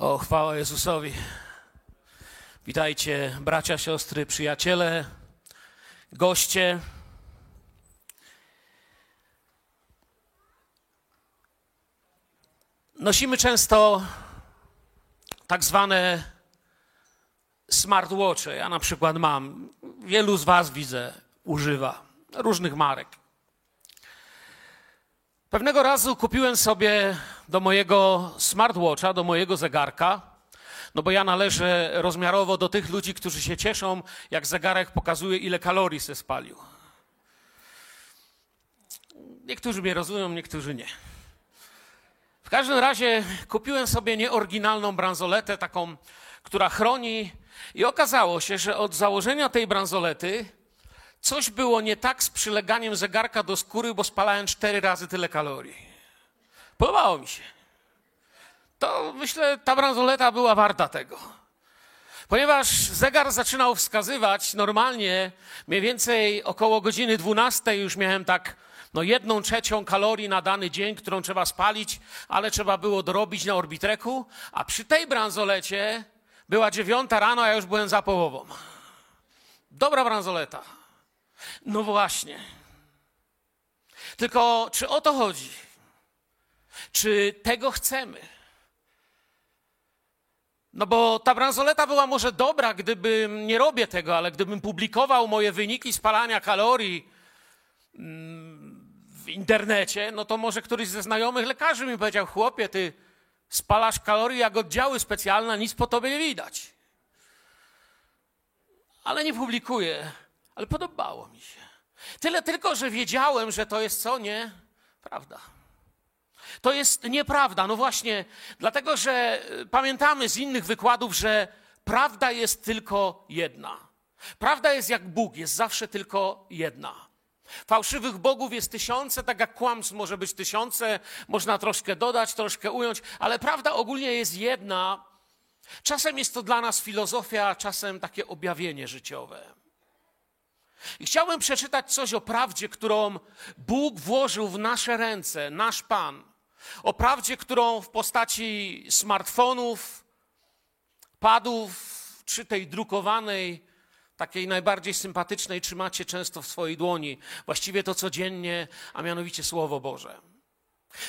O, chwała Jezusowi. Witajcie, bracia, siostry, przyjaciele, goście. Nosimy często tak zwane smartwatche. Ja na przykład mam. Wielu z Was widzę, używa różnych marek. Pewnego razu kupiłem sobie do mojego smartwatcha, do mojego zegarka, no bo ja należę rozmiarowo do tych ludzi, którzy się cieszą, jak zegarek pokazuje, ile kalorii se spalił. Niektórzy mnie rozumieją, niektórzy nie. W każdym razie kupiłem sobie nieoryginalną bransoletę, taką, która chroni, i okazało się, że od założenia tej bransolety coś było nie tak z przyleganiem zegarka do skóry, bo spalałem cztery razy tyle kalorii. Podobało mi się. To myślę, ta bransoleta była warta tego. Ponieważ zegar zaczynał wskazywać normalnie, mniej więcej około godziny 12 już miałem tak no jedną trzecią kalorii na dany dzień, którą trzeba spalić, ale trzeba było dorobić na orbitreku, a przy tej bransolecie była dziewiąta rano, a ja już byłem za połową. Dobra bransoleta. No właśnie. Tylko czy o to chodzi? Czy tego chcemy? No bo ta bransoleta była może dobra, gdybym, nie robię tego, ale gdybym publikował moje wyniki spalania kalorii mm, w internecie, no to może któryś ze znajomych lekarzy mi powiedział, chłopie, ty spalasz kalorie jak oddziały specjalne, nic po tobie nie widać. Ale nie publikuję, ale podobało mi się. Tyle tylko, że wiedziałem, że to jest co? Nie? Prawda. To jest nieprawda. No właśnie, dlatego że y, pamiętamy z innych wykładów, że prawda jest tylko jedna. Prawda jest jak Bóg, jest zawsze tylko jedna. Fałszywych bogów jest tysiące, tak jak kłamstw może być tysiące, można troszkę dodać, troszkę ująć, ale prawda ogólnie jest jedna. Czasem jest to dla nas filozofia, czasem takie objawienie życiowe. I chciałbym przeczytać coś o prawdzie, którą Bóg włożył w nasze ręce, nasz Pan. O prawdzie, którą w postaci smartfonów, padów, czy tej drukowanej, takiej najbardziej sympatycznej, trzymacie często w swojej dłoni. Właściwie to codziennie, a mianowicie Słowo Boże.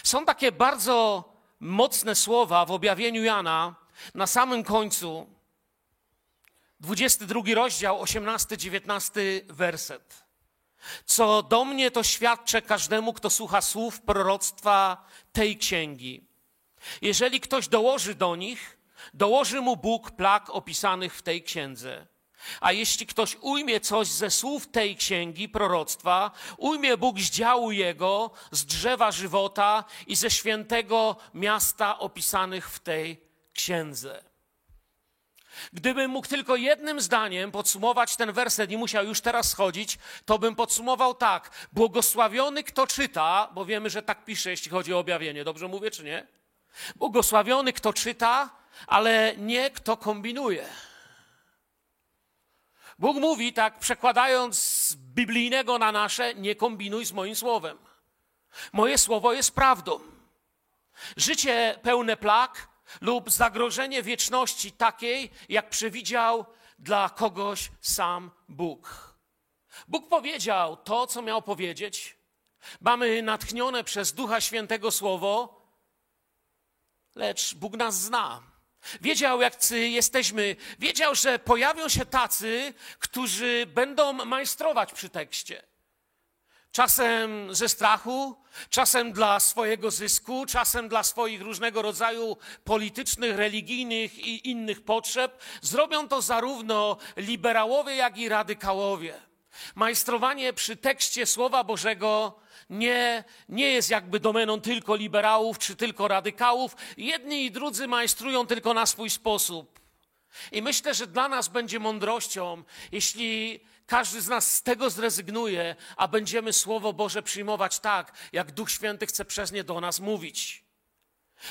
Są takie bardzo mocne słowa w objawieniu Jana na samym końcu. 22 rozdział, 18-19 werset. Co do mnie to świadczę każdemu, kto słucha słów proroctwa tej księgi. Jeżeli ktoś dołoży do nich, dołoży mu Bóg plag opisanych w tej księdze. A jeśli ktoś ujmie coś ze słów tej księgi proroctwa, ujmie Bóg z działu jego, z drzewa żywota i ze świętego miasta opisanych w tej księdze. Gdybym mógł tylko jednym zdaniem podsumować ten werset i musiał już teraz schodzić, to bym podsumował tak. Błogosławiony kto czyta, bo wiemy, że tak pisze, jeśli chodzi o objawienie. Dobrze mówię, czy nie? Błogosławiony kto czyta, ale nie kto kombinuje. Bóg mówi tak, przekładając z biblijnego na nasze, nie kombinuj z moim słowem. Moje słowo jest prawdą. Życie pełne plag lub zagrożenie wieczności takiej, jak przewidział dla kogoś sam Bóg. Bóg powiedział to, co miał powiedzieć. Mamy natchnione przez Ducha Świętego Słowo, lecz Bóg nas zna. Wiedział, jak jesteśmy. Wiedział, że pojawią się tacy, którzy będą majstrować przy tekście. Czasem ze strachu, czasem dla swojego zysku, czasem dla swoich różnego rodzaju politycznych, religijnych i innych potrzeb. Zrobią to zarówno liberałowie, jak i radykałowie. Majstrowanie przy tekście Słowa Bożego nie, nie jest jakby domeną tylko liberałów czy tylko radykałów. Jedni i drudzy majstrują tylko na swój sposób. I myślę, że dla nas będzie mądrością, jeśli każdy z nas z tego zrezygnuje, a będziemy Słowo Boże przyjmować tak, jak Duch Święty chce przez nie do nas mówić.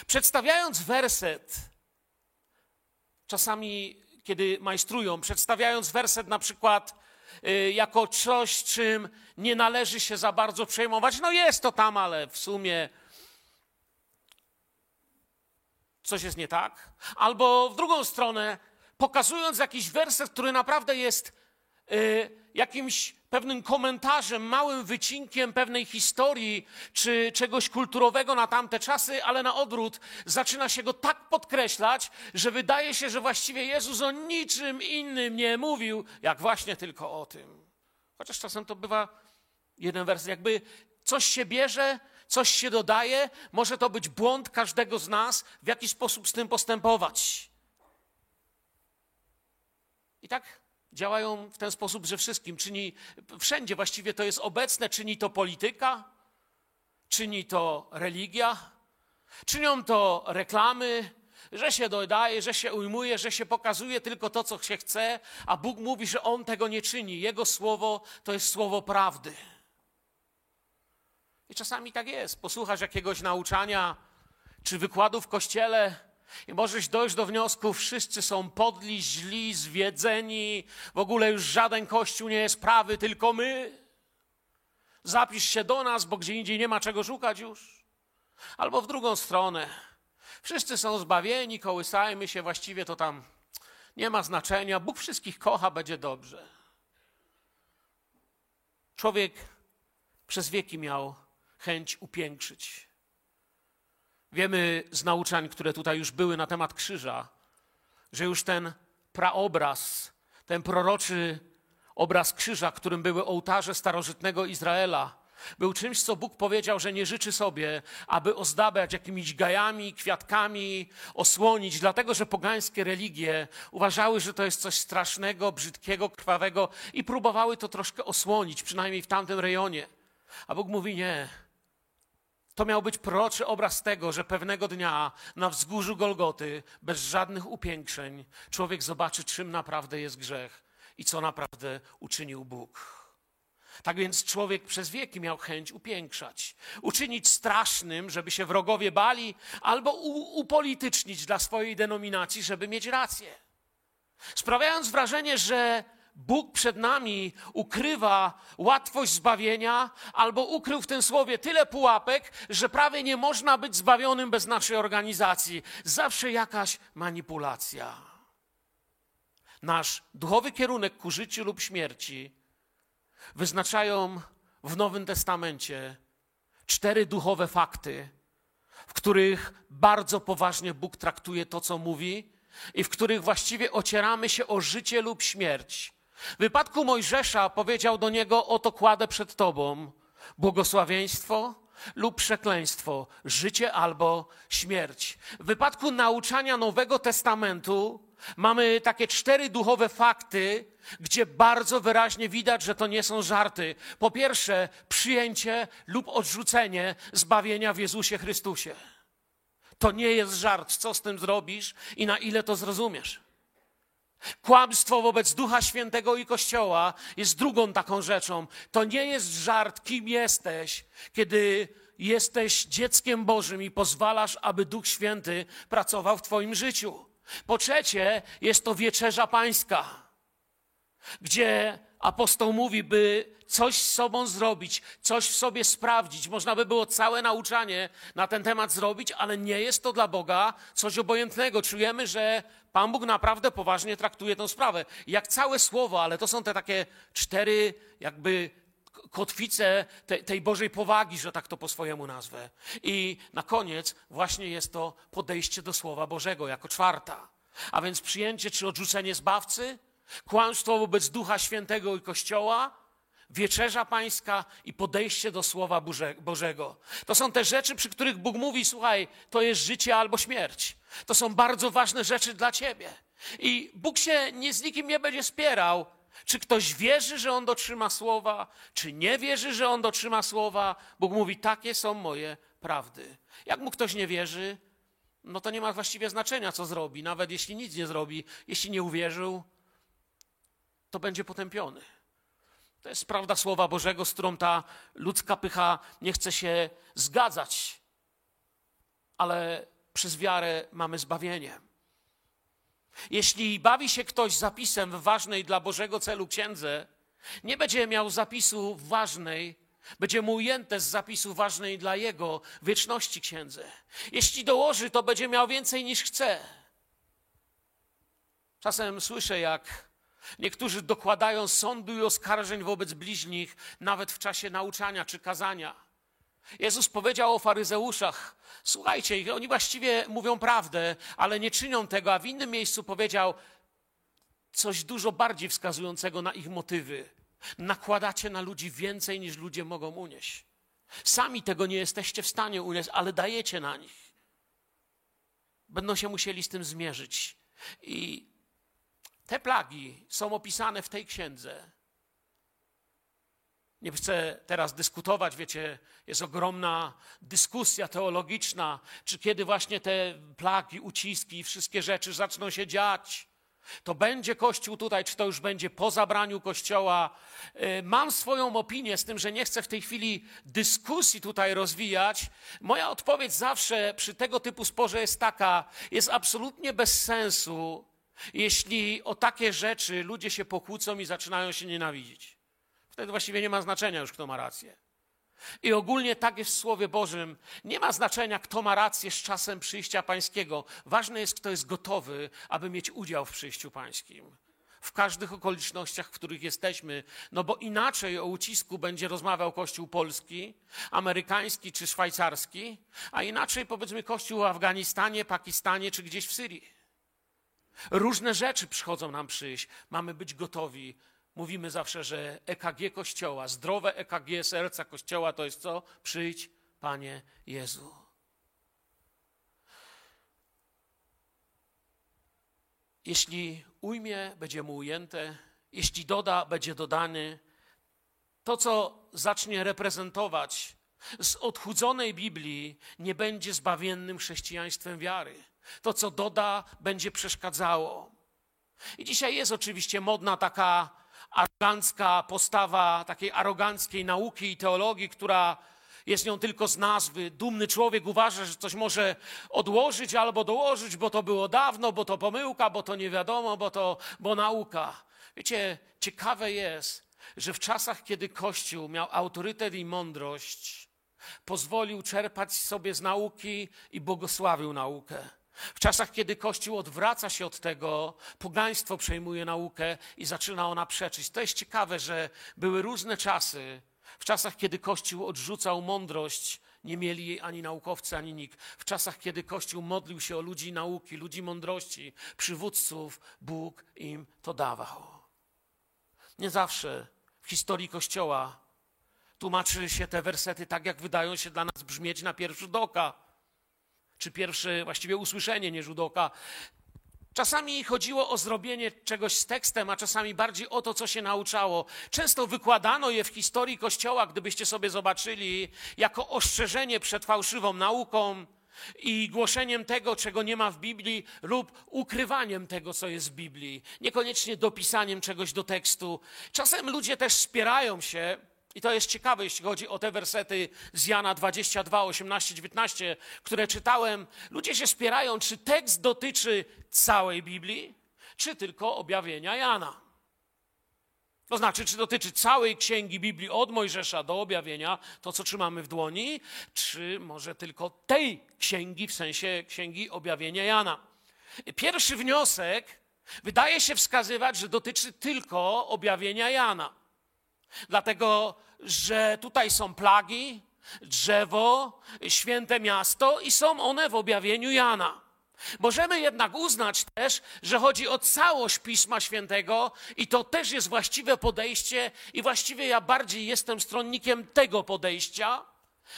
Przedstawiając werset, czasami kiedy majstrują, przedstawiając werset na przykład y, jako coś, czym nie należy się za bardzo przejmować, no jest to tam, ale w sumie coś jest nie tak, albo w drugą stronę, pokazując jakiś werset, który naprawdę jest jakimś pewnym komentarzem, małym wycinkiem pewnej historii czy czegoś kulturowego na tamte czasy, ale na odwrót zaczyna się go tak podkreślać, że wydaje się, że właściwie Jezus o niczym innym nie mówił, jak właśnie tylko o tym. Chociaż czasem to bywa jeden werset, jakby coś się bierze, coś się dodaje, może to być błąd każdego z nas, w jaki sposób z tym postępować. I tak działają w ten sposób, że wszystkim czyni, wszędzie właściwie to jest obecne, czyni to polityka, czyni to religia, czynią to reklamy, że się dodaje, że się ujmuje, że się pokazuje tylko to, co się chce, a Bóg mówi, że On tego nie czyni. Jego słowo to jest słowo prawdy. I czasami tak jest. Posłuchasz jakiegoś nauczania czy wykładu w kościele i możesz dojść do wniosku, wszyscy są podli, źli, zwiedzeni, w ogóle już żaden kościół nie jest prawy, tylko my. Zapisz się do nas, bo gdzie indziej nie ma czego szukać już. Albo w drugą stronę. Wszyscy są zbawieni, kołysajmy się, właściwie to tam nie ma znaczenia. Bóg wszystkich kocha, będzie dobrze. Człowiek przez wieki miał chęć upiększyć. Wiemy z nauczań, które tutaj już były na temat krzyża, że już ten praobraz, ten proroczy obraz krzyża, którym były ołtarze starożytnego Izraela, był czymś, co Bóg powiedział, że nie życzy sobie, aby ozdabiać jakimiś gajami, kwiatkami, osłonić, dlatego że pogańskie religie uważały, że to jest coś strasznego, brzydkiego, krwawego i próbowały to troszkę osłonić, przynajmniej w tamtym rejonie. A Bóg mówi nie. To miał być proroczy obraz tego, że pewnego dnia na wzgórzu Golgoty, bez żadnych upiększeń, człowiek zobaczy, czym naprawdę jest grzech i co naprawdę uczynił Bóg. Tak więc człowiek przez wieki miał chęć upiększać, uczynić strasznym, żeby się wrogowie bali, albo upolitycznić dla swojej denominacji, żeby mieć rację. Sprawiając wrażenie, że Bóg przed nami ukrywa łatwość zbawienia, albo ukrył w tym słowie tyle pułapek, że prawie nie można być zbawionym bez naszej organizacji. Zawsze jakaś manipulacja. Nasz duchowy kierunek ku życiu lub śmierci wyznaczają w Nowym Testamencie cztery duchowe fakty, w których bardzo poważnie Bóg traktuje to, co mówi i w których właściwie ocieramy się o życie lub śmierć. W wypadku Mojżesza powiedział do niego: Oto kładę przed tobą błogosławieństwo lub przekleństwo, życie albo śmierć. W wypadku nauczania Nowego Testamentu mamy takie cztery duchowe fakty, gdzie bardzo wyraźnie widać, że to nie są żarty. Po pierwsze, przyjęcie lub odrzucenie zbawienia w Jezusie Chrystusie. To nie jest żart, co z tym zrobisz i na ile to zrozumiesz. Kłamstwo wobec Ducha Świętego i Kościoła jest drugą taką rzeczą. To nie jest żart, kim jesteś, kiedy jesteś dzieckiem Bożym i pozwalasz, aby Duch Święty pracował w Twoim życiu. Po trzecie, jest to wieczerza pańska, gdzie apostoł mówi, by coś z sobą zrobić, coś w sobie sprawdzić. Można by było całe nauczanie na ten temat zrobić, ale nie jest to dla Boga coś obojętnego. Czujemy, że Pan Bóg naprawdę poważnie traktuje tę sprawę. Jak całe słowo, ale to są te takie cztery jakby kotwice tej, Bożej powagi, że tak to po swojemu nazwę. I na koniec właśnie jest to podejście do Słowa Bożego jako czwarta. A więc przyjęcie czy odrzucenie zbawcy, kłamstwo wobec Ducha Świętego i Kościoła, wieczerza pańska i podejście do Słowa Bożego. To są te rzeczy, przy których Bóg mówi: Słuchaj, to jest życie albo śmierć. To są bardzo ważne rzeczy dla ciebie. I Bóg się nie z nikim nie będzie spierał, czy ktoś wierzy, że on dotrzyma słowa, czy nie wierzy, że on dotrzyma słowa. Bóg mówi: Takie są moje prawdy. Jak mu ktoś nie wierzy, no to nie ma właściwie znaczenia, co zrobi. Nawet jeśli nic nie zrobi, jeśli nie uwierzył, to będzie potępiony. To jest prawda Słowa Bożego, z którą ta ludzka pycha nie chce się zgadzać, ale przez wiarę mamy zbawienie. Jeśli bawi się ktoś zapisem w ważnej dla Bożego celu księdze, nie będzie miał zapisu w ważnej będzie mu ujęte z zapisu ważnej dla jego wieczności księdze. Jeśli dołoży, to będzie miał więcej niż chce. Czasem słyszę, jak niektórzy dokładają sądu i oskarżeń wobec bliźnich, nawet w czasie nauczania czy kazania. Jezus powiedział o faryzeuszach: Słuchajcie, oni właściwie mówią prawdę, ale nie czynią tego, a w innym miejscu powiedział coś dużo bardziej wskazującego na ich motywy. Nakładacie na ludzi więcej niż ludzie mogą unieść. Sami tego nie jesteście w stanie unieść, ale dajecie na nich. Będą się musieli z tym zmierzyć. I te plagi są opisane w tej księdze. Nie chcę teraz dyskutować, wiecie, jest ogromna dyskusja teologiczna, czy kiedy właśnie te plagi, uciski i wszystkie rzeczy zaczną się dziać. To będzie Kościół tutaj, czy to już będzie po zabraniu Kościoła. Y, mam swoją opinię z tym, że nie chcę w tej chwili dyskusji tutaj rozwijać. Moja odpowiedź zawsze przy tego typu sporze jest taka: jest absolutnie bez sensu, jeśli o takie rzeczy ludzie się pokłócą i zaczynają się nienawidzić. Wtedy właściwie nie ma znaczenia już, kto ma rację. I ogólnie tak jest w Słowie Bożym. Nie ma znaczenia, kto ma rację z czasem przyjścia Pańskiego. Ważne jest, kto jest gotowy, aby mieć udział w przyjściu Pańskim. W każdych okolicznościach, w których jesteśmy, no bo inaczej o ucisku będzie rozmawiał Kościół polski, amerykański czy szwajcarski, a inaczej powiedzmy Kościół w Afganistanie, Pakistanie czy gdzieś w Syrii. Różne rzeczy przychodzą nam przyjść. Mamy być gotowi mówimy zawsze, że EKG Kościoła, zdrowe EKG serca Kościoła to jest co? Przyjdź, Panie Jezu. Jeśli ujmie, będzie mu ujęte, jeśli doda, będzie dodany. To, co zacznie reprezentować z odchudzonej Biblii, nie będzie zbawiennym chrześcijaństwem wiary. To, co doda, będzie przeszkadzało. I dzisiaj jest oczywiście modna taka arogancka postawa takiej aroganckiej nauki i teologii, która jest nią tylko z nazwy. Dumny człowiek uważa, że coś może odłożyć albo dołożyć, bo to było dawno, bo to pomyłka, bo to nie wiadomo, bo to bo nauka. Wiecie, ciekawe jest, że w czasach, kiedy Kościół miał autorytet i mądrość, pozwolił czerpać sobie z nauki i błogosławił naukę. W czasach, kiedy Kościół odwraca się od tego, pogaństwo przejmuje naukę i zaczyna ona przeczyć. To jest ciekawe, że były różne czasy. W czasach, kiedy Kościół odrzucał mądrość, nie mieli jej ani naukowcy, ani nikt. W czasach, kiedy Kościół modlił się o ludzi nauki, ludzi mądrości, przywódców, Bóg im to dawał. Nie zawsze w historii Kościoła tłumaczy się te wersety tak, jak wydają się dla nas brzmieć na pierwszy rzut oka czy pierwsze właściwie usłyszenie nie oka. Czasami chodziło o zrobienie czegoś z tekstem, a czasami bardziej o to, co się nauczało. Często wykładano je w historii Kościoła, gdybyście sobie zobaczyli, jako ostrzeżenie przed fałszywą nauką i głoszeniem tego, czego nie ma w Biblii, lub ukrywaniem tego, co jest w Biblii, niekoniecznie dopisaniem czegoś do tekstu. Czasem ludzie też spierają się i to jest ciekawe, jeśli chodzi o te wersety z Jana 22, 18, 19, które czytałem. Ludzie się spierają, czy tekst dotyczy całej Biblii, czy tylko objawienia Jana. To znaczy, czy dotyczy całej księgi Biblii od Mojżesza do objawienia, to co trzymamy w dłoni, czy może tylko tej księgi, w sensie księgi objawienia Jana. Pierwszy wniosek wydaje się wskazywać, że dotyczy tylko objawienia Jana. Dlatego, że tutaj są plagi, drzewo, święte miasto i są one w objawieniu Jana. Możemy jednak uznać też, że chodzi o całość Pisma Świętego i to też jest właściwe podejście i właściwie ja bardziej jestem stronnikiem tego podejścia,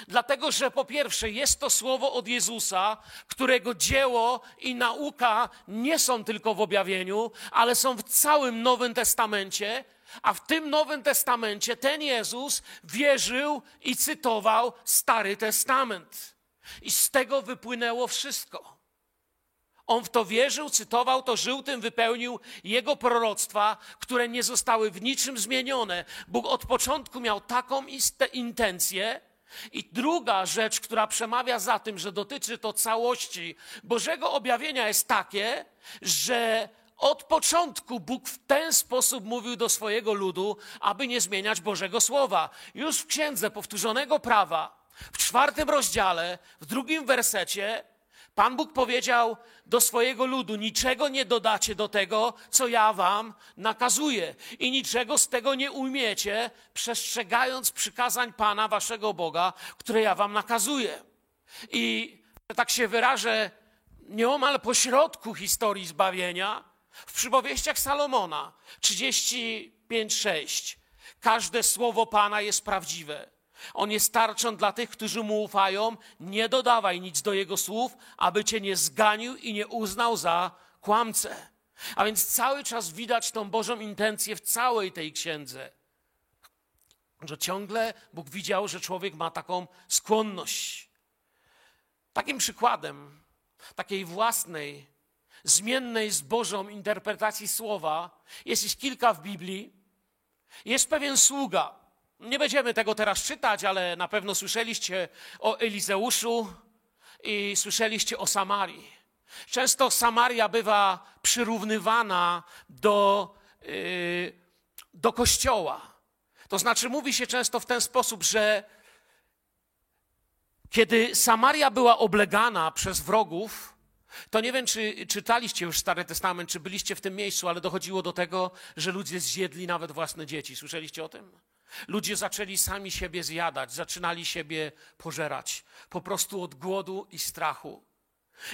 dlatego że po pierwsze jest to słowo od Jezusa, którego dzieło i nauka nie są tylko w objawieniu, ale są w całym Nowym Testamencie a w tym Nowym Testamencie ten Jezus wierzył i cytował Stary Testament. I z tego wypłynęło wszystko. On w to wierzył, cytował to, żył tym, wypełnił jego proroctwa, które nie zostały w niczym zmienione. Bóg od początku miał taką intencję. I druga rzecz, która przemawia za tym, że dotyczy to całości Bożego objawienia, jest takie, że Od początku Bóg w ten sposób mówił do swojego ludu, aby nie zmieniać Bożego Słowa. Już w księdze powtórzonego prawa, w czwartym rozdziale, w drugim wersecie, Pan Bóg powiedział do swojego ludu: Niczego nie dodacie do tego, co ja wam nakazuję, i niczego z tego nie ujmiecie, przestrzegając przykazań Pana waszego Boga, które ja wam nakazuję. I tak się wyrażę, nieomal po środku historii zbawienia, w przypowieściach Salomona 35:6 każde słowo Pana jest prawdziwe. On jest tarczą dla tych, którzy mu ufają. Nie dodawaj nic do jego słów, aby cię nie zganił i nie uznał za kłamcę. A więc cały czas widać tą Bożą intencję w całej tej księdze. Że ciągle Bóg widział, że człowiek ma taką skłonność. Takim przykładem takiej własnej, zmiennej z Bożą interpretacji słowa jest kilka w Biblii. Jest pewien sługa. Nie będziemy tego teraz czytać, ale na pewno słyszeliście o Elizeuszu i słyszeliście o Samarii. Często Samaria bywa przyrównywana do, yy, do kościoła. To znaczy, mówi się często w ten sposób, że kiedy Samaria była oblegana przez wrogów, to nie wiem, czy czytaliście już Stary Testament, czy byliście w tym miejscu, ale dochodziło do tego, że ludzie zjedli nawet własne dzieci. Słyszeliście o tym? Ludzie zaczęli sami siebie zjadać, zaczynali siebie pożerać, po prostu od głodu i strachu.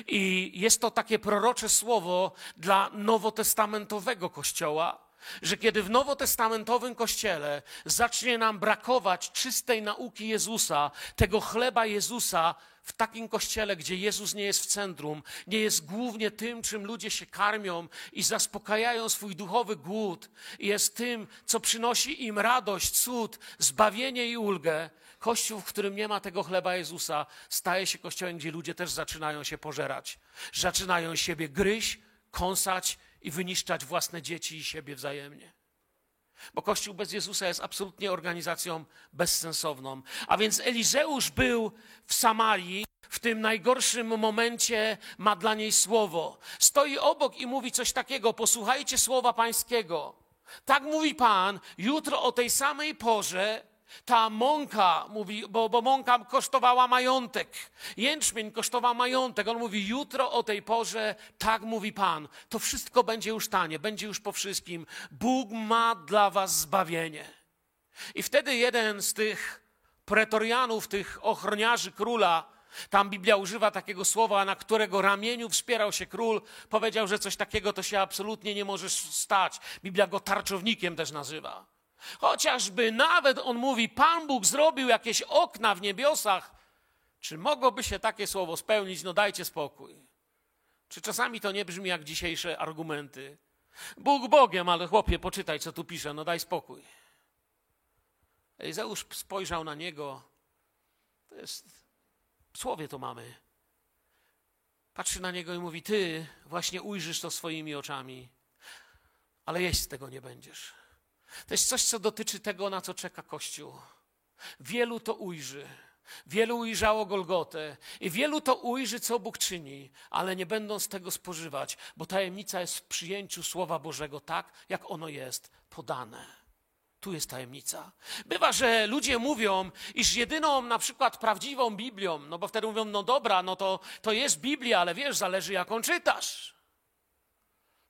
I jest to takie prorocze słowo dla nowotestamentowego kościoła, że kiedy w nowotestamentowym kościele zacznie nam brakować czystej nauki Jezusa, tego chleba Jezusa, w takim kościele, gdzie Jezus nie jest w centrum, nie jest głównie tym, czym ludzie się karmią i zaspokajają swój duchowy głód, jest tym, co przynosi im radość, cud, zbawienie i ulgę, Kościół, w którym nie ma tego chleba Jezusa, staje się kościołem, gdzie ludzie też zaczynają się pożerać. Zaczynają siebie gryźć, kąsać i wyniszczać własne dzieci i siebie wzajemnie. Bo Kościół bez Jezusa jest absolutnie organizacją bezsensowną. A więc Elizeusz był w Samarii, w tym najgorszym momencie ma dla niej słowo. Stoi obok i mówi coś takiego: Posłuchajcie słowa Pańskiego. Tak mówi Pan, jutro o tej samej porze ta mąka, mówi, bo, bo mąka kosztowała majątek. Jęczmień kosztował majątek. On mówi, jutro o tej porze, tak mówi Pan, to wszystko będzie już tanie, będzie już po wszystkim. Bóg ma dla was zbawienie. I wtedy jeden z tych pretorianów, tych ochroniarzy króla, tam Biblia używa takiego słowa, na którego ramieniu wspierał się król, powiedział, że coś takiego to się absolutnie nie możesz stać. Biblia go tarczownikiem też nazywa. Chociażby nawet on mówi, Pan Bóg zrobił jakieś okna w niebiosach. Czy mogłoby się takie słowo spełnić? No dajcie spokój. Czy czasami to nie brzmi jak dzisiejsze argumenty? Bóg Bogiem, ale chłopie, poczytaj, co tu pisze, no daj spokój. Elizeusz spojrzał na niego. To jest, w słowie to mamy. Patrzy na niego i mówi: Ty właśnie ujrzysz to swoimi oczami, ale jeść z tego nie będziesz. To jest coś, co dotyczy tego, na co czeka Kościół. Wielu to ujrzy. Wielu ujrzało Golgotę i wielu to ujrzy, co Bóg czyni, ale nie będą z tego spożywać, bo tajemnica jest w przyjęciu Słowa Bożego tak, jak ono jest podane. Tu jest tajemnica. Bywa, że ludzie mówią, iż jedyną na przykład prawdziwą Biblią, no bo wtedy mówią, no dobra, no to, to jest Biblia, ale wiesz, zależy jaką czytasz.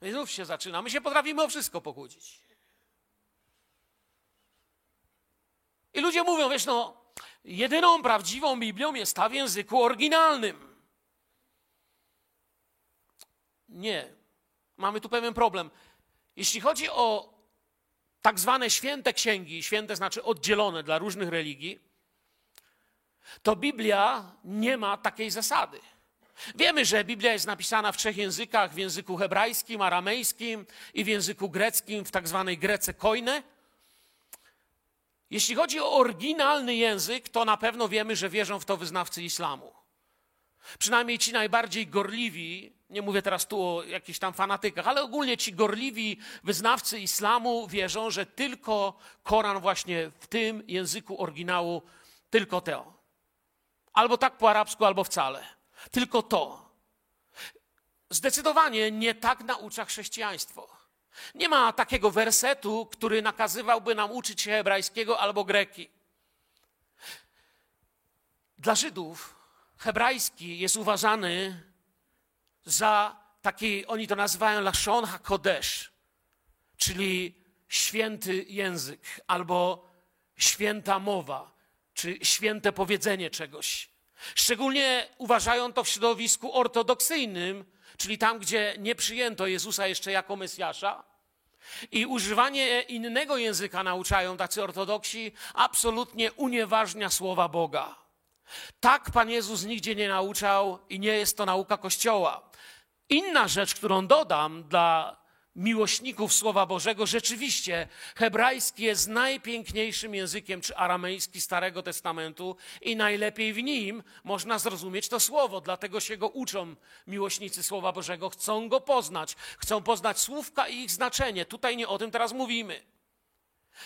I znów się zaczyna. My się potrafimy o wszystko pokłócić. I ludzie mówią, wiesz, no, jedyną prawdziwą Biblią jest ta w języku oryginalnym. Nie. Mamy tu pewien problem. Jeśli chodzi o tak zwane święte księgi, święte znaczy oddzielone dla różnych religii, to Biblia nie ma takiej zasady. Wiemy, że Biblia jest napisana w trzech językach: w języku hebrajskim, aramejskim i w języku greckim, w tak zwanej grece koine. Jeśli chodzi o oryginalny język, to na pewno wiemy, że wierzą w to wyznawcy islamu. Przynajmniej ci najbardziej gorliwi, nie mówię teraz tu o jakichś tam fanatykach, ale ogólnie ci gorliwi wyznawcy islamu wierzą, że tylko Koran właśnie w tym języku oryginału, tylko to. Albo tak po arabsku, albo wcale. Tylko to. zdecydowanie nie tak naucza chrześcijaństwo. Nie ma takiego wersetu, który nakazywałby nam uczyć się hebrajskiego albo greki. Dla Żydów hebrajski jest uważany za taki, oni to nazywają Lashon HaKodesh, czyli święty język albo święta mowa, czy święte powiedzenie czegoś. Szczególnie uważają to w środowisku ortodoksyjnym, czyli tam, gdzie nie przyjęto Jezusa jeszcze jako Mesjasza. I używanie innego języka nauczają tacy ortodoksi, absolutnie unieważnia słowa Boga. Tak Pan Jezus nigdzie nie nauczał i nie jest to nauka Kościoła. Inna rzecz, którą dodam dla miłośników Słowa Bożego, rzeczywiście hebrajski jest najpiękniejszym językiem, czy aramejski Starego Testamentu i najlepiej w nim można zrozumieć to Słowo. Dlatego się go uczą miłośnicy Słowa Bożego, chcą go poznać, chcą poznać słówka i ich znaczenie. Tutaj nie o tym teraz mówimy.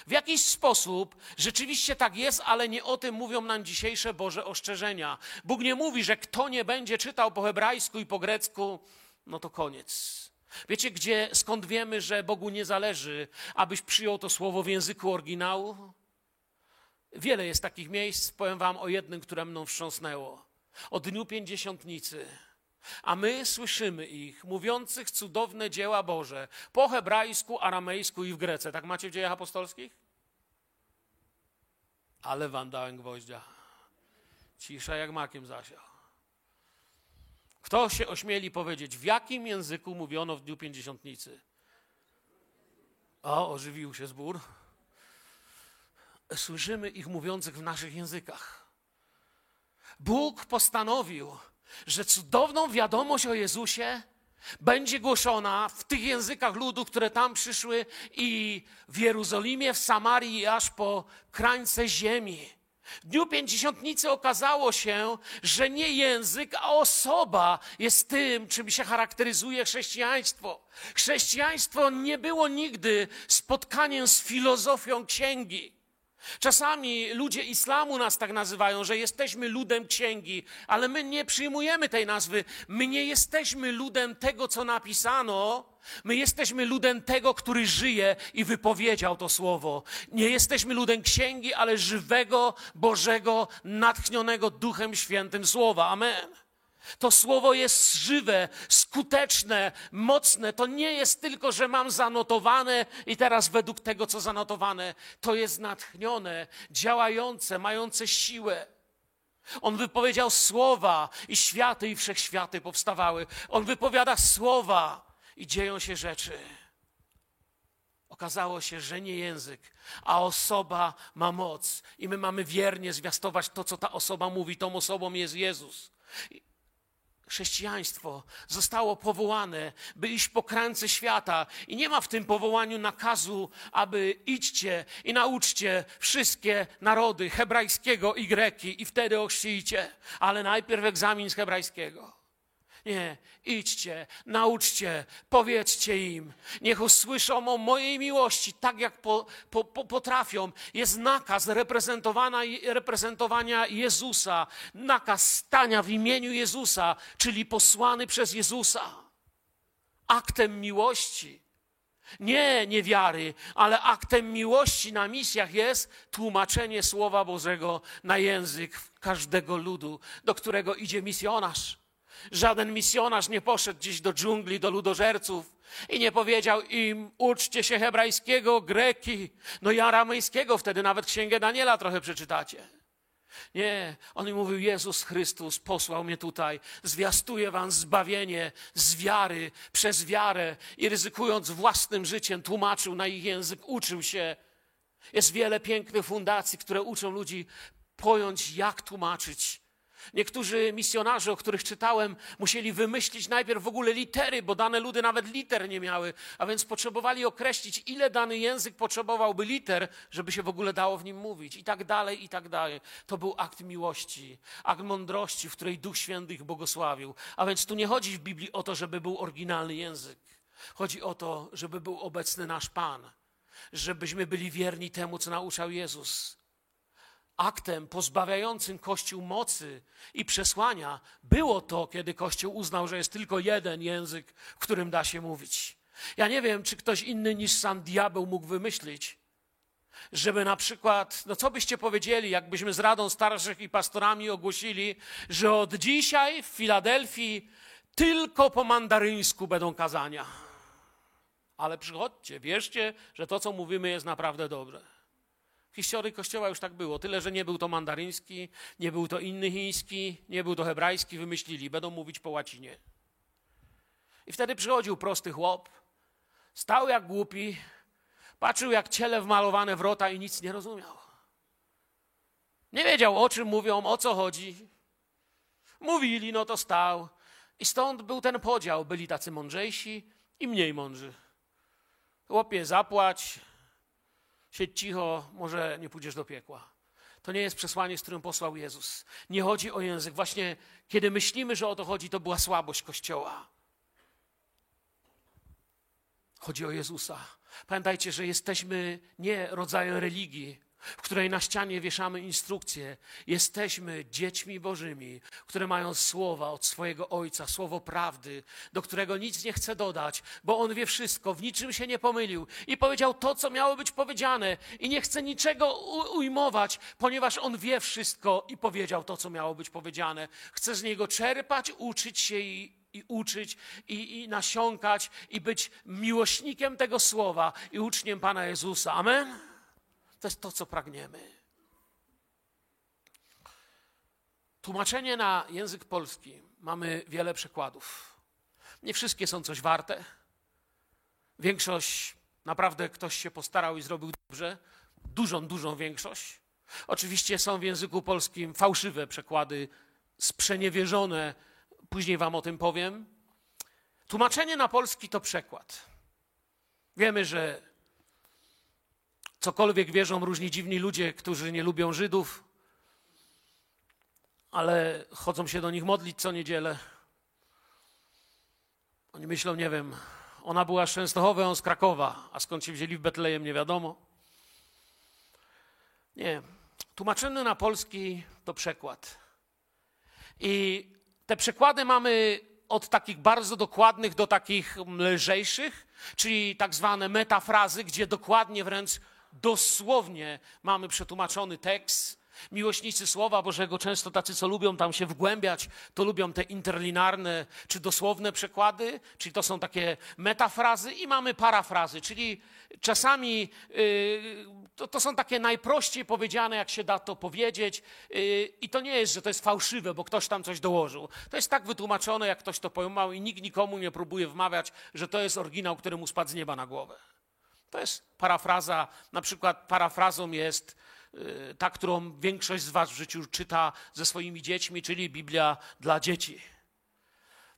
W jakiś sposób rzeczywiście tak jest, ale nie o tym mówią nam dzisiejsze Boże ostrzeżenia. Bóg nie mówi, że kto nie będzie czytał po hebrajsku i po grecku, no to koniec. Wiecie, gdzie, skąd wiemy, że Bogu nie zależy, abyś przyjął to słowo w języku oryginału? Wiele jest takich miejsc, powiem wam o jednym, które mną wstrząsnęło. O Dniu Pięćdziesiątnicy. A my słyszymy ich, mówiących cudowne dzieła Boże, po hebrajsku, aramejsku i w grece. Tak macie w dziejach apostolskich? Ale wam dałem gwoździa. Cisza jak makiem zasiał. Kto się ośmieli powiedzieć, w jakim języku mówiono w Dniu Pięćdziesiątnicy? O, ożywił się zbór. Słyszymy ich mówiących w naszych językach. Bóg postanowił, że cudowną wiadomość o Jezusie będzie głoszona w tych językach ludu, które tam przyszły i w Jerozolimie, w Samarii i aż po krańce ziemi. W dniu pięćdziesiątnicy okazało się, że nie język, a osoba jest tym, czym się charakteryzuje chrześcijaństwo. Chrześcijaństwo nie było nigdy spotkaniem z filozofią księgi. Czasami ludzie islamu nas tak nazywają, że jesteśmy ludem księgi, ale my nie przyjmujemy tej nazwy. My nie jesteśmy ludem tego, co napisano. My jesteśmy ludem tego, który żyje i wypowiedział to słowo. Nie jesteśmy ludem księgi, ale żywego, Bożego, natchnionego Duchem Świętym słowa. Amen. To słowo jest żywe, skuteczne, mocne. To nie jest tylko, że mam zanotowane i teraz według tego, co zanotowane, to jest natchnione, działające, mające siłę. On wypowiedział słowa i światy i wszechświaty powstawały. On wypowiada słowa i dzieją się rzeczy. Okazało się, że nie język, a osoba ma moc. I my mamy wiernie zwiastować to, co ta osoba mówi. Tą osobą jest Jezus chrześcijaństwo zostało powołane, by iść po krańce świata i nie ma w tym powołaniu nakazu, aby idźcie i nauczcie wszystkie narody hebrajskiego i greki i wtedy ochrzcijcie, ale najpierw egzamin z hebrajskiego. Nie, idźcie, nauczcie, powiedzcie im. Niech usłyszą o mojej miłości, tak jak po, po, po, potrafią. Jest nakaz reprezentowania Jezusa, nakaz stania w imieniu Jezusa, czyli posłany przez Jezusa. Aktem miłości. Nie niewiary, ale aktem miłości na misjach jest tłumaczenie Słowa Bożego na język każdego ludu, do którego idzie misjonarz. Żaden misjonarz nie poszedł gdzieś do dżungli, do ludożerców i nie powiedział im, uczcie się hebrajskiego, greki, no i aramejskiego, wtedy nawet księgę Daniela trochę przeczytacie. Nie, on im mówił, Jezus Chrystus posłał mnie tutaj, zwiastuje wam zbawienie z wiary, przez wiarę i ryzykując własnym życiem tłumaczył na ich język, uczył się. Jest wiele pięknych fundacji, które uczą ludzi pojąć, jak tłumaczyć Niektórzy misjonarze, o których czytałem, musieli wymyślić najpierw w ogóle litery, bo dane ludy nawet liter nie miały, a więc potrzebowali określić, ile dany język potrzebowałby liter, żeby się w ogóle dało w nim mówić, i tak dalej, i tak dalej. To był akt miłości, akt mądrości, w której Duch Święty ich błogosławił. A więc tu nie chodzi w Biblii o to, żeby był oryginalny język. Chodzi o to, żeby był obecny nasz Pan, żebyśmy byli wierni temu, co nauczał Jezus aktem pozbawiającym Kościół mocy i przesłania było to, kiedy Kościół uznał, że jest tylko jeden język, w którym da się mówić. Ja nie wiem, czy ktoś inny niż sam diabeł mógł wymyślić, żeby na przykład, no co byście powiedzieli, jakbyśmy z Radą Starszych i pastorami ogłosili, że od dzisiaj w Filadelfii tylko po mandaryńsku będą kazania. Ale przychodźcie, wierzcie, że to, co mówimy, jest naprawdę dobre. W historii Kościoła już tak było. Tyle, że nie był to mandaryński, nie był to inny chiński, nie był to hebrajski, wymyślili, będą mówić po łacinie. I wtedy przychodził prosty chłop, stał jak głupi, patrzył jak ciele wmalowane w rota i nic nie rozumiał. Nie wiedział, o czym mówią, o co chodzi. Mówili, no to stał. I stąd był ten podział. Byli tacy mądrzejsi i mniej mądrzy. Chłopie, zapłać, siedź cicho, może nie pójdziesz do piekła. To nie jest przesłanie, z którym posłał Jezus. Nie chodzi o język. Właśnie kiedy myślimy, że o to chodzi, to była słabość Kościoła. Chodzi o Jezusa. Pamiętajcie, że jesteśmy nie rodzajem religii, w której na ścianie wieszamy instrukcje. Jesteśmy dziećmi Bożymi, które mają słowa od swojego Ojca, słowo prawdy, do którego nic nie chce dodać, bo On wie wszystko, w niczym się nie pomylił i powiedział to, co miało być powiedziane i nie chce niczego ujmować, ponieważ On wie wszystko i powiedział to, co miało być powiedziane. Chce z Niego czerpać, uczyć się i, i uczyć, i, i nasiąkać, i być miłośnikiem tego słowa i uczniem Pana Jezusa. Amen? To jest to, co pragniemy. Tłumaczenie na język polski mamy wiele przekładów. Nie wszystkie są coś warte. Większość naprawdę ktoś się postarał i zrobił dobrze. Dużą, dużą większość. Oczywiście są w języku polskim fałszywe przekłady, sprzeniewierzone. Później Wam o tym powiem. Tłumaczenie na polski to przekład. Wiemy, że cokolwiek wierzą różni dziwni ludzie, którzy nie lubią Żydów, ale chodzą się do nich modlić co niedzielę. Oni myślą, nie wiem, ona była z Częstochowy, on z Krakowa, a skąd się wzięli w Betlejem, nie wiadomo. Nie. Tłumaczony na polski to przekład. I te przekłady mamy od takich bardzo dokładnych do takich lżejszych, czyli tak zwane metafrazy, gdzie dokładnie wręcz dosłownie mamy przetłumaczony tekst. Miłośnicy Słowa Bożego, często tacy, co lubią tam się wgłębiać, to lubią te interlinarne czy dosłowne przekłady, czyli to są takie metafrazy i mamy parafrazy, czyli czasami yy, to, to, są takie najprościej powiedziane, jak się da to powiedzieć yy, i to nie jest, że to jest fałszywe, bo ktoś tam coś dołożył. To jest tak wytłumaczone, jak ktoś to pojmał i nikt nikomu nie próbuje wmawiać, że to jest oryginał, który mu spadł z nieba na głowę. To jest parafraza, na przykład parafrazą jest y, ta, którą większość z Was w życiu czyta ze swoimi dziećmi, czyli Biblia dla dzieci.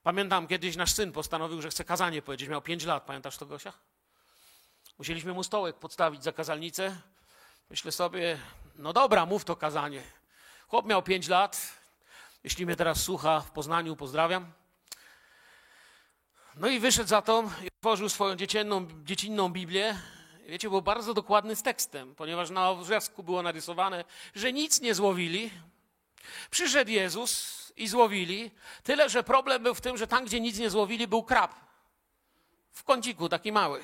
Pamiętam kiedyś nasz syn postanowił, że chce kazanie powiedzieć. Miał 5 lat, pamiętasz to, Gosia? Musieliśmy mu stołek podstawić za kazalnicę. Myślę sobie, no dobra, mów to kazanie. Chłop miał 5 lat. Jeśli mnie teraz słucha w Poznaniu, pozdrawiam. No i wyszedł za to i otworzył swoją dziecinną, dziecinną Biblię. Wiecie, był bardzo dokładny z tekstem, ponieważ na obrzasku było narysowane, że nic nie złowili. Przyszedł Jezus i złowili. Tyle, że problem był w tym, że tam, gdzie nic nie złowili, był krab. W kąciku, taki mały.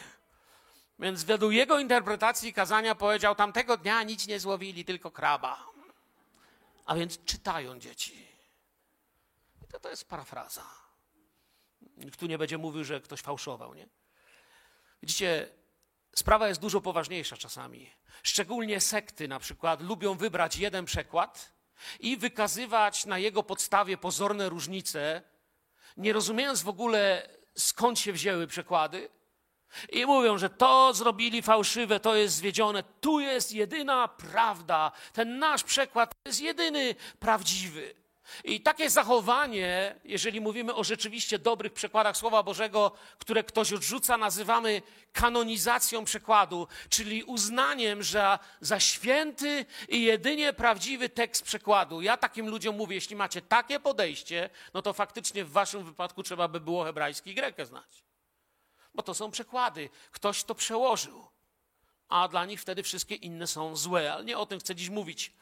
Więc według jego interpretacji kazania powiedział, tamtego dnia nic nie złowili, tylko kraba. A więc czytają dzieci. I to, to jest parafraza. Nikt tu nie będzie mówił, że ktoś fałszował, nie? Widzicie, sprawa jest dużo poważniejsza czasami. Szczególnie sekty na przykład lubią wybrać jeden przekład i wykazywać na jego podstawie pozorne różnice, nie rozumiejąc w ogóle skąd się wzięły przekłady. I mówią, że to zrobili fałszywe, to jest zwiedzione. Tu jest jedyna prawda. Ten nasz przekład jest jedyny prawdziwy. I takie zachowanie, jeżeli mówimy o rzeczywiście dobrych przekładach Słowa Bożego, które ktoś odrzuca, nazywamy kanonizacją przekładu, czyli uznaniem, że za święty i jedynie prawdziwy tekst przekładu. Ja takim ludziom mówię, jeśli macie takie podejście, no to faktycznie w waszym wypadku trzeba by było hebrajski i grekę znać. Bo to są przekłady. Ktoś to przełożył. A dla nich wtedy wszystkie inne są złe. Ale nie o tym chcę dziś mówić.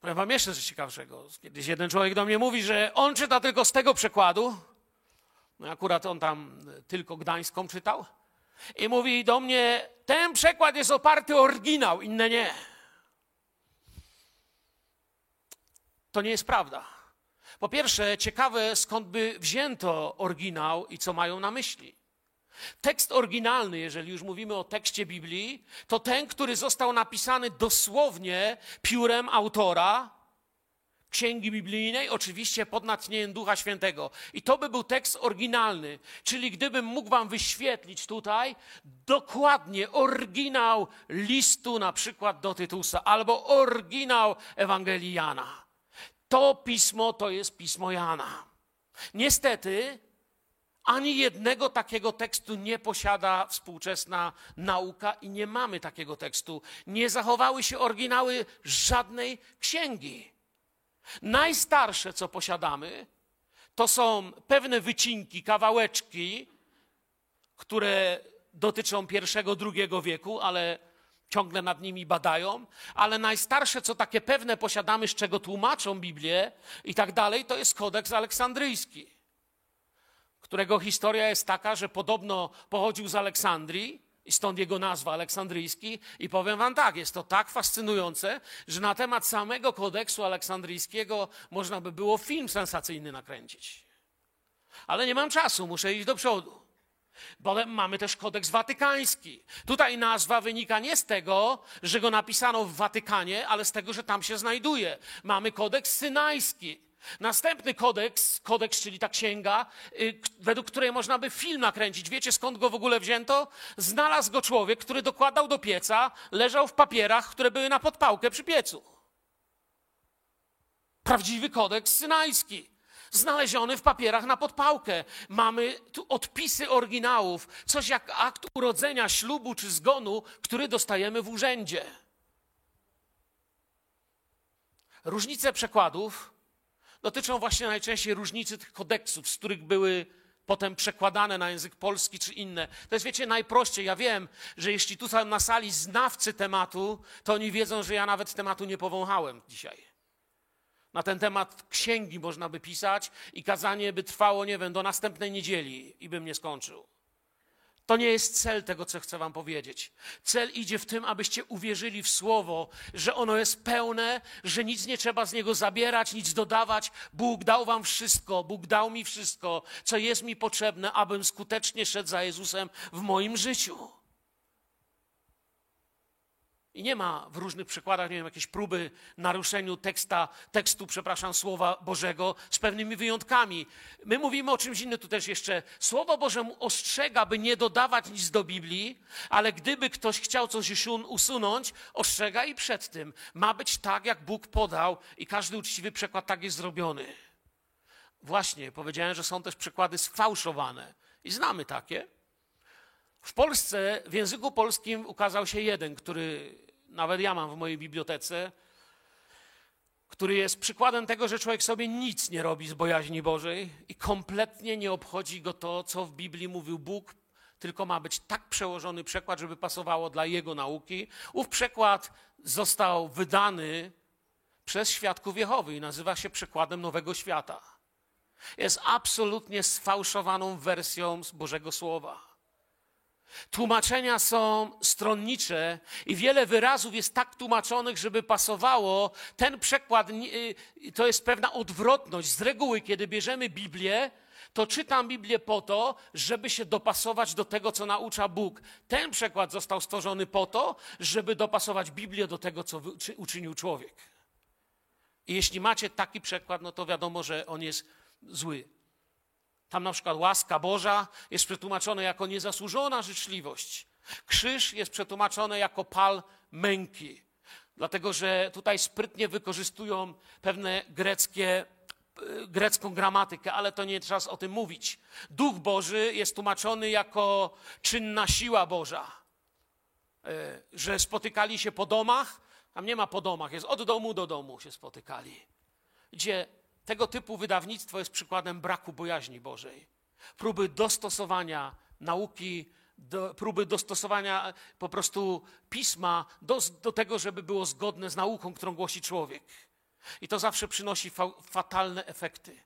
Powiem wam jeszcze coś ciekawszego. Kiedyś jeden człowiek do mnie mówi, że on czyta tylko z tego przekładu. No akurat on tam tylko gdańską czytał. I mówi do mnie, ten przekład jest oparty o oryginał, inne nie. To nie jest prawda. Po pierwsze, ciekawe skąd by wzięto oryginał i co mają na myśli. Tekst oryginalny, jeżeli już mówimy o tekście Biblii, to ten, który został napisany dosłownie piórem autora księgi biblijnej, oczywiście pod natchnieniem Ducha Świętego. I to by był tekst oryginalny. Czyli gdybym mógł Wam wyświetlić tutaj dokładnie oryginał listu, na przykład do Tytusa, albo oryginał Ewangelii Jana. To pismo to jest pismo Jana. Niestety, ani jednego takiego tekstu nie posiada współczesna nauka i nie mamy takiego tekstu. Nie zachowały się oryginały żadnej księgi. Najstarsze, co posiadamy, to są pewne wycinki, kawałeczki, które dotyczą pierwszego, drugiego wieku, ale ciągle nad nimi badają. Ale najstarsze, co takie pewne posiadamy, z czego tłumaczą Biblię i tak dalej, to jest kodeks aleksandryjski którego historia jest taka, że podobno pochodził z Aleksandrii, i stąd jego nazwa aleksandryjski. I powiem wam tak, jest to tak fascynujące, że na temat samego kodeksu aleksandryjskiego można by było film sensacyjny nakręcić. Ale nie mam czasu, muszę iść do przodu. Potem mamy też kodeks watykański. Tutaj nazwa wynika nie z tego, że go napisano w Watykanie, ale z tego, że tam się znajduje. Mamy kodeks synajski. Następny kodeks, kodeks, czyli ta księga, y, według której można by film nakręcić. Wiecie skąd go w ogóle wzięto? Znalazł go człowiek, który dokładał do pieca, leżał w papierach, które były na podpałkę przy piecu. Prawdziwy kodeks synajski. Znaleziony w papierach na podpałkę. Mamy tu odpisy oryginałów, coś jak akt urodzenia, ślubu czy zgonu, który dostajemy w urzędzie. Różnice przekładów dotyczą właśnie najczęściej różnicy tych kodeksów, z których były potem przekładane na język polski czy inne. To jest, wiecie, najprościej. Ja wiem, że jeśli tu są na sali znawcy tematu, to oni wiedzą, że ja nawet tematu nie powąchałem dzisiaj. Na ten temat księgi można by pisać i kazanie by trwało, nie wiem, do następnej niedzieli i bym nie skończył. To nie jest cel tego, co chcę Wam powiedzieć. Cel idzie w tym, abyście uwierzyli w Słowo, że ono jest pełne, że nic nie trzeba z niego zabierać, nic dodawać. Bóg dał Wam wszystko, Bóg dał mi wszystko, co jest mi potrzebne, abym skutecznie szedł za Jezusem w moim życiu. I nie ma w różnych przykładach, nie wiem, jakiejś próby naruszeniu teksta, tekstu, przepraszam, Słowa Bożego z pewnymi wyjątkami. My mówimy o czymś innym tu też jeszcze. Słowo Boże ostrzega, by nie dodawać nic do Biblii, ale gdyby ktoś chciał coś usunąć, ostrzega i przed tym. Ma być tak, jak Bóg podał i każdy uczciwy przekład tak jest zrobiony. Właśnie, powiedziałem, że są też przykłady sfałszowane. I znamy takie. W Polsce, w języku polskim ukazał się jeden, który nawet ja mam w mojej bibliotece, który jest przykładem tego, że człowiek sobie nic nie robi z bojaźni Bożej i kompletnie nie obchodzi go to, co w Biblii mówił Bóg, tylko ma być tak przełożony przekład, żeby pasowało dla jego nauki. Ów przekład został wydany przez świadków Jehowy i nazywa się przekładem Nowego Świata. Jest absolutnie sfałszowaną wersją z Bożego Słowa. Tłumaczenia są stronnicze i wiele wyrazów jest tak tłumaczonych, żeby pasowało. Ten przekład y, to jest pewna odwrotność. Z reguły, kiedy bierzemy Biblię, to czytam Biblię po to, żeby się dopasować do tego, co naucza Bóg. Ten przekład został stworzony po to, żeby dopasować Biblię do tego, co uczynił człowiek. I jeśli macie taki przekład, no to wiadomo, że on jest zły. Tam na przykład łaska Boża jest przetłumaczona jako niezasłużona życzliwość. Krzyż jest przetłumaczony jako pal męki. Dlatego, że tutaj sprytnie wykorzystują pewne greckie, e, grecką gramatykę, ale to nie trzeba o tym mówić. Duch Boży jest tłumaczony jako czynna siła Boża. E, że spotykali się po domach, tam nie ma po domach, jest od domu do domu się spotykali. Gdzie tego typu wydawnictwo jest przykładem braku bojaźni Bożej. Próby dostosowania nauki, do, próby dostosowania po prostu pisma do, do tego, żeby było zgodne z nauką, którą głosi człowiek. I to zawsze przynosi fa fatalne efekty.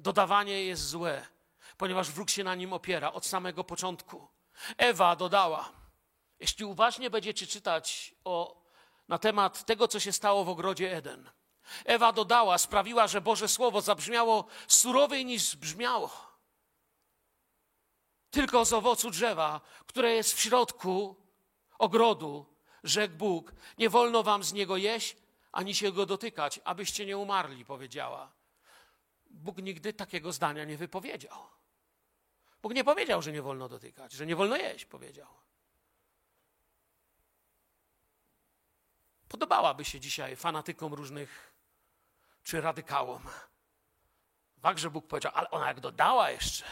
Dodawanie jest złe, ponieważ wróg się na nim opiera od samego początku. Ewa dodała. Jeśli uważnie będziecie czytać o, na temat tego, co się stało w ogrodzie Eden, Ewa dodała, sprawiła, że Boże Słowo zabrzmiało surowiej niż brzmiało. Tylko z owocu drzewa, które jest w środku ogrodu, rzekł Bóg, nie wolno wam z niego jeść, ani się go dotykać, abyście nie umarli, powiedziała. Bóg nigdy takiego zdania nie wypowiedział. Bóg nie powiedział, że nie wolno dotykać, że nie wolno jeść, powiedział. Podobałaby się dzisiaj fanatykom różnych czy radykałom. Fakt, że Bóg powiedział, ale ona jak dodała jeszcze,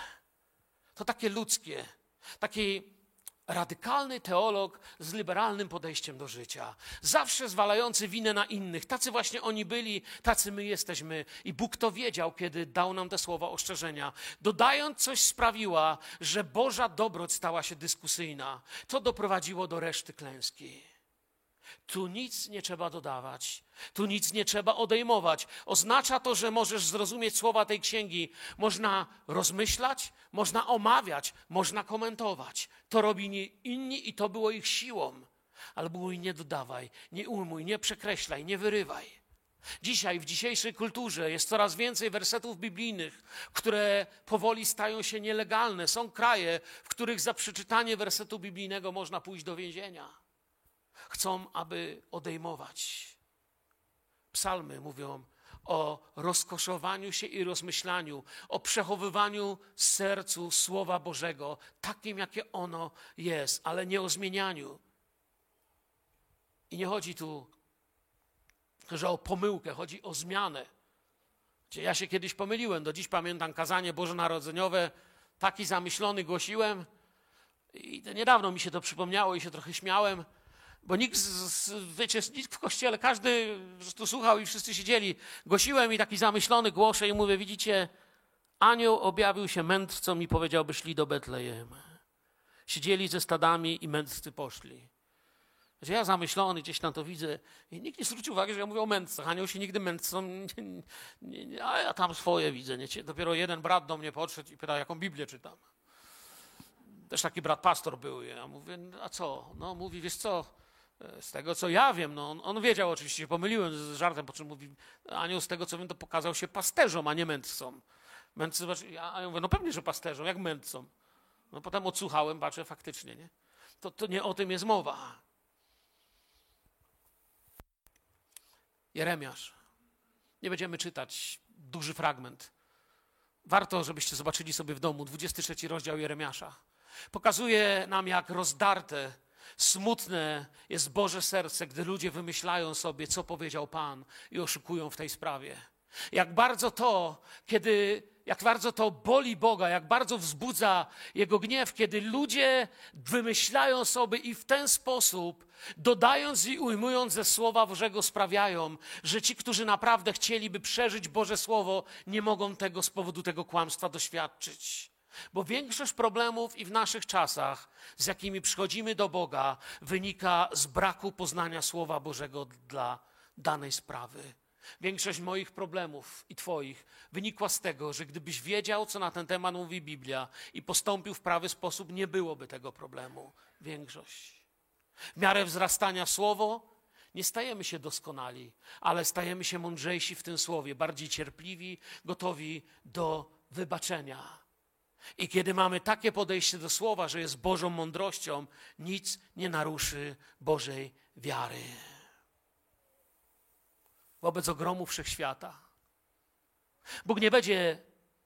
to takie ludzkie, takie radykalny teolog z liberalnym podejściem do życia, zawsze zwalający winę na innych. Tacy właśnie oni byli, tacy my jesteśmy. I Bóg to wiedział, kiedy dał nam te słowa ostrzeżenia. Dodając coś sprawiła, że Boża dobroć stała się dyskusyjna. To doprowadziło do reszty klęski. Tu nic nie trzeba dodawać, tu nic nie trzeba odejmować. Oznacza to, że możesz zrozumieć słowa tej księgi. Można rozmyślać, można omawiać, można komentować. To robili inni i to było ich siłą. Ale mój nie dodawaj, nie ujmuj, nie przekreślaj, nie wyrywaj. Dzisiaj, w dzisiejszej kulturze jest coraz więcej wersetów biblijnych, które powoli stają się nielegalne. Są kraje, w których za przeczytanie wersetu biblijnego można pójść do więzienia chcą, aby odejmować. Psalmy mówią o rozkoszowaniu się i rozmyślaniu, o przechowywaniu sercu Słowa Bożego, takim, jakie ono jest, ale nie o zmienianiu. I nie chodzi tu, że o pomyłkę, chodzi o zmianę. Ja się kiedyś pomyliłem, do dziś pamiętam kazanie bożonarodzeniowe, taki zamyślony głosiłem i niedawno mi się to przypomniało i się trochę śmiałem, bo nikt, z, wiecie, nikt w kościele, każdy tu słuchał i wszyscy siedzieli. Głosiłem i taki zamyślony głoszę i mówię, widzicie, anioł objawił się mędrcom i powiedział, by szli do Betlejem. Siedzieli ze stadami i mędrcy poszli. Że ja zamyślony gdzieś tam to widzę i nikt nie zwrócił uwagi, że ja mówię o mędrcach. Anioł się nigdy nie, a ja tam swoje widzę. Nie? Dopiero jeden brat do mnie podszedł i pytał, jaką Biblię czytam. Też taki brat pastor był. Ja mówię, a co? No mówi, wiesz co, z tego co ja wiem, no on, on wiedział oczywiście, pomyliłem z żartem, po czym mówi, anioł z tego co wiem, to pokazał się pasterzom, a nie mędrcom. Mędrcy, ja, ja mówię, no pewnie, że pasterzom, jak mędrcom. No potem odsłuchałem, patrzę, faktycznie, nie? To, to nie o tym jest mowa. Jeremiasz. Nie będziemy czytać duży fragment. Warto, żebyście zobaczyli sobie w domu 23 rozdział Jeremiasza. Pokazuje nam, jak rozdarte Smutne jest Boże serce, gdy ludzie wymyślają sobie, co powiedział Pan i oszukują w tej sprawie. Jak bardzo to, kiedy, jak bardzo to boli Boga, jak bardzo wzbudza Jego gniew, kiedy ludzie wymyślają sobie i w ten sposób, dodając i ujmując ze Słowa Bożego, sprawiają, że ci, którzy naprawdę chcieliby przeżyć Boże Słowo, nie mogą tego z powodu tego kłamstwa doświadczyć. Bo większość problemów i w naszych czasach, z jakimi przychodzimy do Boga, wynika z braku poznania Słowa Bożego dla danej sprawy. Większość moich problemów i Twoich wynikła z tego, że gdybyś wiedział, co na ten temat mówi Biblia i postąpił w prawy sposób, nie byłoby tego problemu. Większość. W miarę wzrastania Słowo nie stajemy się doskonali, ale stajemy się mądrzejsi w tym Słowie, bardziej cierpliwi, gotowi do wybaczenia i kiedy mamy takie podejście do słowa, że jest Bożą mądrością, nic nie naruszy Bożej wiary. Wobec ogromu wszechświata. Bóg nie będzie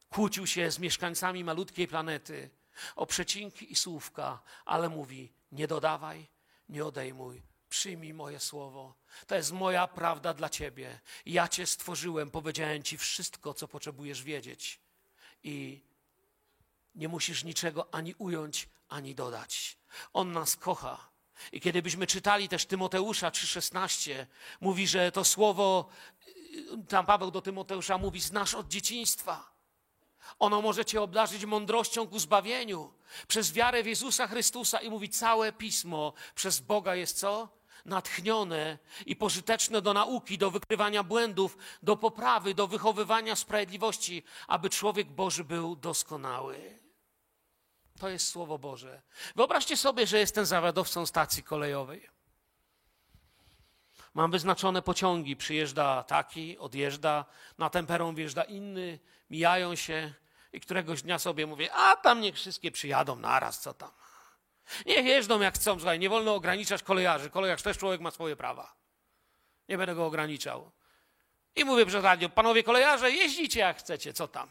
kłócił się z mieszkańcami malutkiej planety o przecinki i słówka, ale mówi: nie dodawaj, nie odejmuj, przyjmij moje słowo. To jest moja prawda dla ciebie. Ja cię stworzyłem, powiedziałem ci wszystko, co potrzebujesz wiedzieć. I nie musisz niczego ani ująć, ani dodać. On nas kocha. I kiedy byśmy czytali też Tymoteusza 3,16, mówi, że to słowo, tam Paweł do Tymoteusza mówi, znasz od dzieciństwa. Ono może cię obdarzyć mądrością ku zbawieniu przez wiarę w Jezusa Chrystusa i mówi, całe pismo przez Boga jest co? natchnione i pożyteczne do nauki, do wykrywania błędów, do poprawy, do wychowywania sprawiedliwości, aby człowiek Boży był doskonały. To jest Słowo Boże. Wyobraźcie sobie, że jestem zawiadowcą stacji kolejowej. Mam wyznaczone pociągi, przyjeżdża taki, odjeżdża, na ten peron wjeżdża inny, mijają się i któregoś dnia sobie mówię, a tam niech wszystkie przyjadą naraz, co tam. Niech jeżdżą jak chcą, słuchaj, nie wolno ograniczać kolejarzy. Kolejarz też człowiek ma swoje prawa. Nie będę go ograniczał. I mówię przez radio, panowie kolejarze, jeździcie jak chcecie, co tam.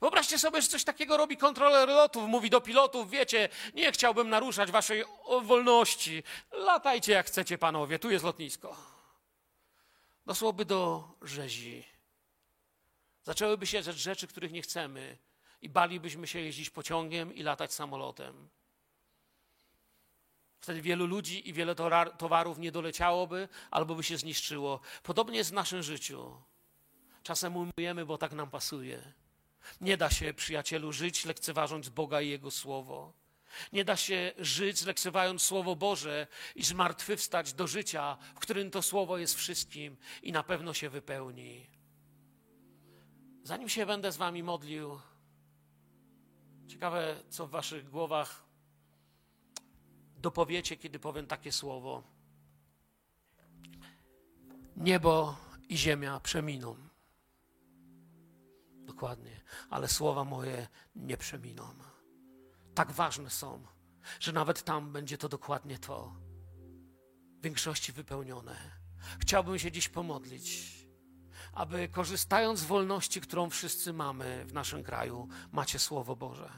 Wyobraźcie sobie, że coś takiego robi kontroler lotów, mówi do pilotów, wiecie, nie chciałbym naruszać waszej wolności. Latajcie jak chcecie, panowie, tu jest lotnisko. Dosłoby do rzezi. Zaczęłyby się rzeczy, których nie chcemy i balibyśmy się jeździć pociągiem i latać samolotem. Wtedy wielu ludzi i wiele towarów nie doleciałoby albo by się zniszczyło. Podobnie jest w naszym życiu. Czasem umujemy, bo tak nam pasuje. Nie da się, przyjacielu, żyć lekceważąc Boga i Jego Słowo. Nie da się żyć lekceważąc Słowo Boże i zmartwychwstać do życia, w którym to Słowo jest wszystkim i na pewno się wypełni. Zanim się będę z Wami modlił, ciekawe, co w Waszych głowach dopowiecie, kiedy powiem takie słowo. Niebo i ziemia przeminą. Dokładnie, ale słowa moje nie przeminą. Tak ważne są, że nawet tam będzie to dokładnie to. W większości wypełnione. Chciałbym się dziś pomodlić, aby korzystając z wolności, którą wszyscy mamy w naszym kraju, macie Słowo Boże.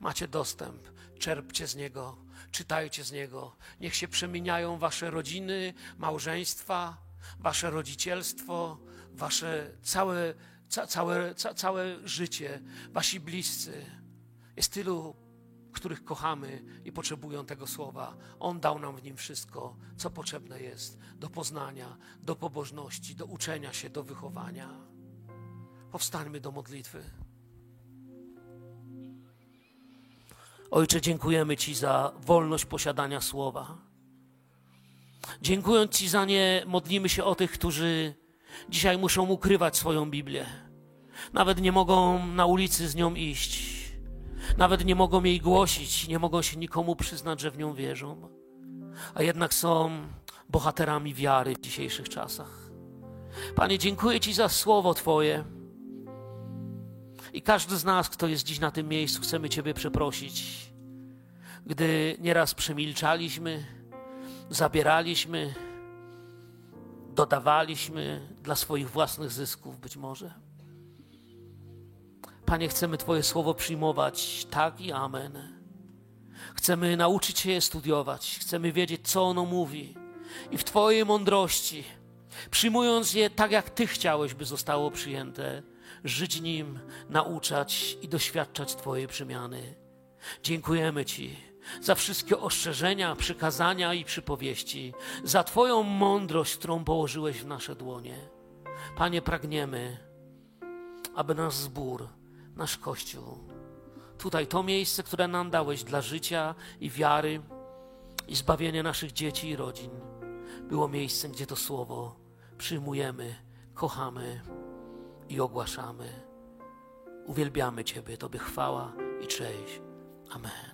Macie dostęp, czerpcie z niego, czytajcie z niego. Niech się przemieniają wasze rodziny, małżeństwa, wasze rodzicielstwo, wasze całe ca, całe, ca, całe życie, wasi bliscy. Jest tylu, których kochamy i potrzebują tego słowa. On dał nam w nim wszystko, co potrzebne jest do poznania, do pobożności, do uczenia się, do wychowania. Powstańmy do modlitwy. Ojcze, dziękujemy Ci za wolność posiadania słowa. Dziękując Ci za nie, modlimy się o tych, którzy Dzisiaj muszą ukrywać swoją Biblię. Nawet nie mogą na ulicy z nią iść. Nawet nie mogą jej głosić, nie mogą się nikomu przyznać, że w nią wierzą. A jednak są bohaterami wiary w dzisiejszych czasach. Panie, dziękuję Ci za słowo Twoje. I każdy z nas, kto jest dziś na tym miejscu, chcemy Ciebie przeprosić, gdy nieraz przemilczaliśmy, zabieraliśmy, dodawaliśmy dla swoich własnych zysków być może. Panie, chcemy Twoje słowo przyjmować tak i amen. Chcemy nauczyć się je studiować, chcemy wiedzieć, co ono mówi i w Twojej mądrości, przyjmując je tak, jak Ty chciałeś, by zostało przyjęte, żyć nim, nauczać i doświadczać Twojej przemiany. Dziękujemy Ci za wszystkie ostrzeżenia, przykazania i przypowieści, za Twoją mądrość, którą położyłeś w nasze dłonie. Panie, pragniemy, aby nasz zbór, nasz Kościół, tutaj to miejsce, które nam dałeś dla życia i wiary i zbawienia naszych dzieci i rodzin, było miejscem, gdzie to słowo przyjmujemy, kochamy i ogłaszamy. Uwielbiamy Ciebie, Tobie chwała i cześć. Amen.